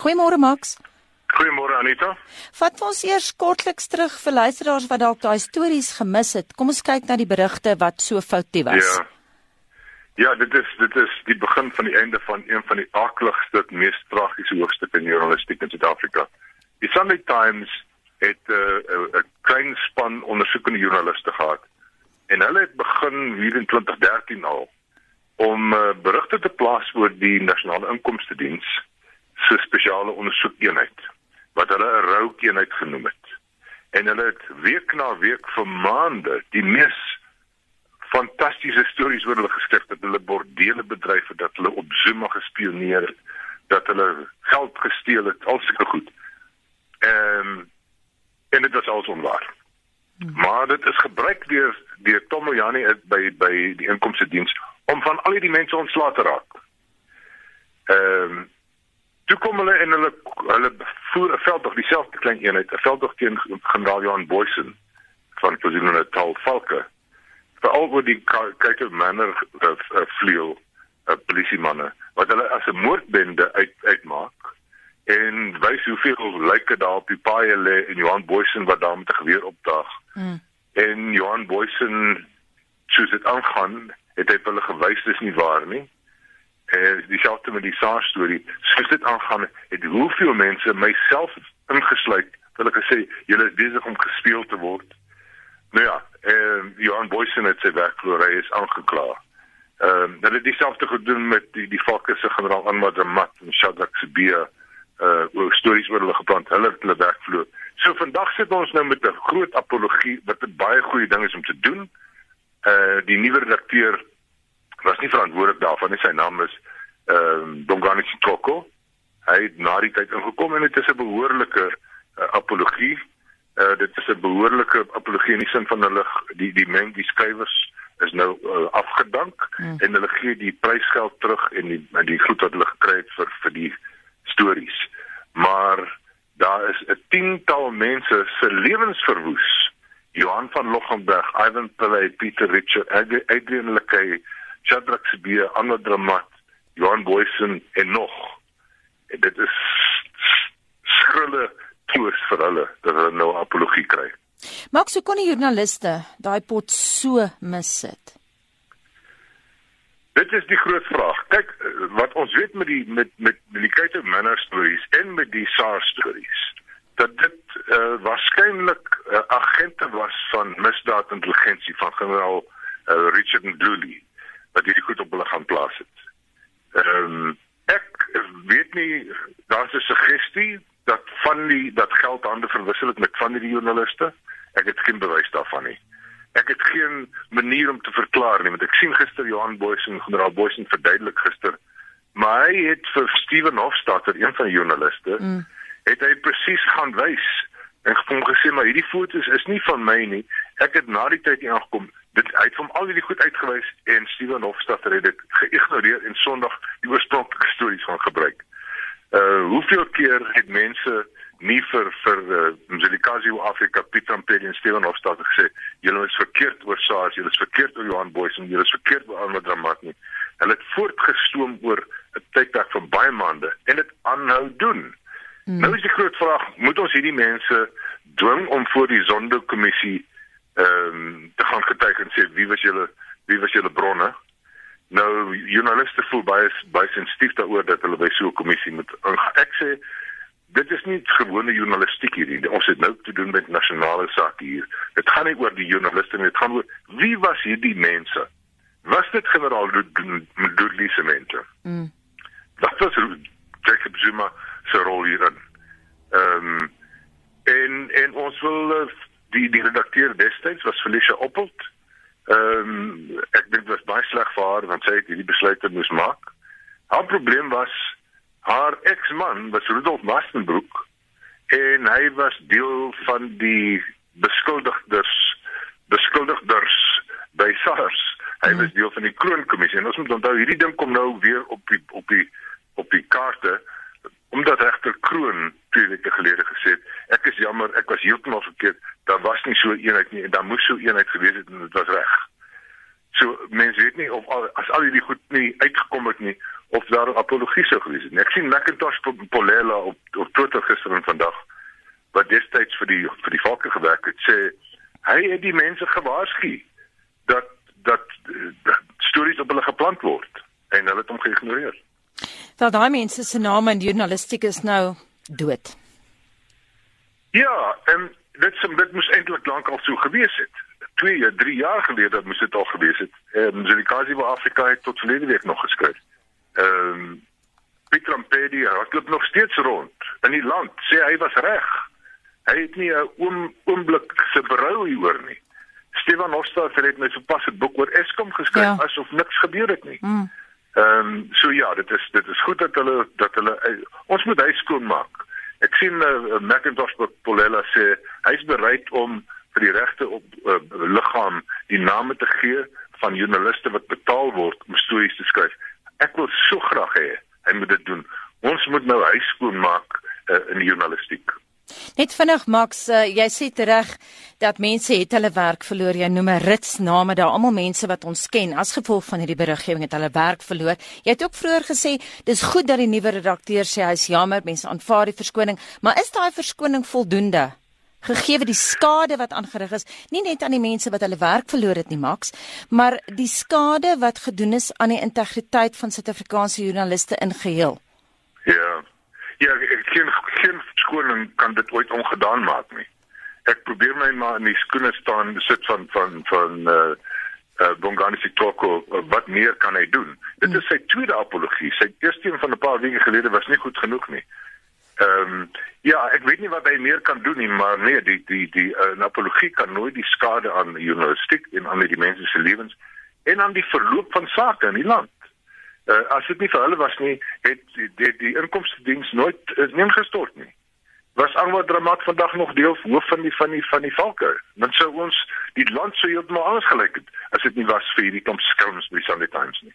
Goeiemôre Max. Goeiemôre Anita. Vat ons eers kortliks terug vir luisteraars wat dalk daai stories gemis het. Kom ons kyk na die berigte wat so foutief was. Ja. Ja, dit is dit is die begin van die einde van een van die akligste, mees tragiese hoofstukke in journalistiek in Suid-Afrika. Die Sunday Times het 'n uh, 'n klein span ondersoekende joernaliste gehad en hulle het begin hier in 2013 al om uh, berigte te plaas oor die nasionale inkomste diens se spesiale ondersoekeenheid wat hulle 'n roukeenheid genoem het. En hulle het week na week vir maande die mees fantastiese stories oor hulle geskryf dat hulle bordele bedryf het, dat hulle op Zuma gespioneer het, dat hulle geld gesteel het, al sulke goed. Ehm um, en dit was alles onwaar. Hmm. Maar dit is gebruik deur deur Tom Moyani by by die inkomste diens om van al die mense ontslae te raak. Ehm um, toe kom hulle en hulle hulle voer 'n veldtog dieselfde klein eenheid, 'n veldtog teen generaal Johan Boysen van KwaZulu-Natal Falke. Veral oor die kyk op manner of uh, vleuel uh, polisiemanne wat hulle as 'n moordbende uit uitmaak en wys hoeveel lyke daar op die paai lê en Johan Boysen wat daar met 'n geweer opdaag. Mm. En Johan Boysen soos dit aangaan, het hy hulle gewys dis nie waar nie. En dieselfde met die SARS storie, soos dit aangaan, het hoeveel mense myself ingesluit, hulle gesê julle is besig om gespeel te word. Nou ja, en Johan Boysen het sy werkloor hy is aangekla. Ehm um, hulle het dieselfde gedoen met die die Falke se generaal Anmadramat en Shadrack Sibia uh oor stories oor hulle geplant. Hulle het hulle wegvloer. So vandag sit ons nou met 'n groot apologie wat 'n baie goeie ding is om te doen. Uh die nuwe redakteur was nie verantwoordelik daarvan nie. Sy naam is ehm uh, Dongani Chitoko. Hy het na die tyd ingekom en dit is 'n behoorlike uh, apologie. Uh dit is 'n behoorlike apologie in die sin van hulle die die mens die skrywers is nou uh, afgedank hmm. en hulle gee die prysgeld terug en die die goed wat hulle gekry het vir vir die stories. Maar daar is 'n tiental mense se lewens verwoes. Johan van Lochenberg, Ivan Pillay, Pieter Richard, Adrian Lekay, Shadrack Sibia, Anna Dramat, Johan Boysen en nog. En dit is skrille toes vir hulle dat hulle nou apologie kry. Maak so kon die joernaliste daai pot so missit. Dit is die groot vraag. Kyk, wat ons weet met die met met die Kate Manor stories en met die SARS stories, dat dit uh, waarskynlik uh, agente was van misdaadintelligensie van generaal uh, Richard Ndluli wat hierdie goed op hulle gaan plaas het. Ehm um, ek weet nie daar's 'n suggestie dat van die dat geld hande verwissel het met van die joernaliste. Ek het geen bewys daarvan nie. Ek het geen manier om te verklaar nie, want ek sien gister Johan Boysen, generaal Boysen verduidelik gister, maar hy het vir Steven Hofstadter, een van die joernaliste, mm. het hy presies gaan wys en hom gesê maar hierdie foto's is nie van my nie. Ek het na die tyd ingekom, dit uit van al hierdie goed uitgewys en Steven Hofstadter het dit geïgnoreer en Sondag die oorspronklike stories van gebruik. Uh hoeveel keer het mense nie vir vir uh, Mzilikazi Afrika Pieter Ampeli en Steven Hofstad gesê julle is verkeerd oor SARS, julle is verkeerd oor Johan Boysen, julle is verkeerd oor Alma Dramat nie. Hulle het voortgestoom oor 'n tydperk van baie maande en dit aanhou doen. Hmm. Nou is die groot vraag, moet ons hierdie mense dwing om voor die Zondo-kommissie ehm um, te gaan getuig en sê wie was julle wie was julle bronne? Nou journaliste voel baie baie sensitief daaroor dat hulle by so 'n kommissie moet ek sê dit is nie gewone journalistiek hierdie. Ons het nou te doen met nasionale sake hier. Dit gaan nie oor die joernaliste nie, dit gaan oor wie was hierdie mense? Was dit generaal Dudley se mense? Mm. Dat was Jacob Zuma se rol hierin. Ehm um, en en ons wil uh, die die redakteur destyds was Felicia Oppelt. Ehm um, ek dink dit was baie sleg vir haar want sy het hierdie besluit moes maak. Haar probleem was haar eksman was Rudolf Mastenbroek en hy was deel van die beskuldigdes beskuldigders by SARS. Hy was deel van die kroonkommissie en ons moet onthou hierdie ding kom nou weer op die op die op die kaarte omdat regter Kroon twee weke gelede gesê het ek is jammer ek was heeltemal verkeerd daar was nie so eenheid nie en daar moes so eenheid gewees het en dit was reg. So mense weet nie of al, as al hierdie goed nie uitgekom het nie of daar apologie sou gewees het. Ek sien McIntosh Polela op op Twitter gister en vandag wat destyds vir die vir die volke gewerk het sê hy het die mense gewaarsku dat dat, dat stories op hulle geplant word en hulle het hom geïgnoreer. Dat daai mense se name in journalistiek is nou dood. Ja, en dit sou dit moes eintlik lank al so gewees het. 2, 3 jaar gelede moes dit al gewees het. Ehm Zulikazi van Afrika het tot verlede week nog geskryf. Ehm um, Pieter Ampedi het nog steeds rond in die land sê hy was reg. Hy het nie 'n oom oomblik se berou hieroor nie. Stefan Hofstad het net sopas 'n boek oor Eskom geskryf ja. asof niks gebeur het nie. Mm. Ehm um, so ja, dit is dit is goed dat hulle dat hulle uh, ons moet hy skoon maak. Ek sien uh, Macintosh Polela sê hy's bereid om vir die regte op uh, liggaam die name te gee van joernaliste wat betaal word om stories te skryf. Ek wil so graag hê hy moet dit doen. Ons moet nou hy skoon maak uh, in die journalistiek. Net vinnig Max, uh, jy sê reg dat mense het hulle werk verloor. Jy noem 'n rits name daar, almal mense wat ons ken as gevolg van hierdie beriggewing het hulle werk verloor. Jy het ook vroeër gesê dis goed dat die nuwe redakteur sê hy's jammer, mense aanvaar die verskoning, maar is daai verskoning voldoende? Gegee die skade wat aangerig is, nie net aan die mense wat hulle werk verloor het nie, Max, maar die skade wat gedoen is aan die integriteit van Suid-Afrikaanse joernaliste in geheel. Ja. Ja, ek geen geen skoning kan dit ooit ongedaan maak nie. Ek probeer my maar in die skoene staan sit van van van eh uh, uh, Bongani Sitoko uh, wat meer kan hy doen? Dit is sy tweede apologie. Sy eerste een van 'n paar weke gelede was nie goed genoeg nie. Ehm um, ja, ek weet nie wat hy meer kan doen nie, maar nee, die die die uh, apologie kan nooit die skade aan die journalistiek en aan die mense se lewens en aan die verloop van sake in die land uh, as dit nie vir hulle was nie, het die die, die inkomste diens nooit uh, neem gestort nie. Was Angwa Dramat vandag nog deel hoof van die van die van die valke? Dan sou ons die land sou heeltemal anders gelyk het as dit nie was vir hierdie kamp skelms by Sunday Times nie.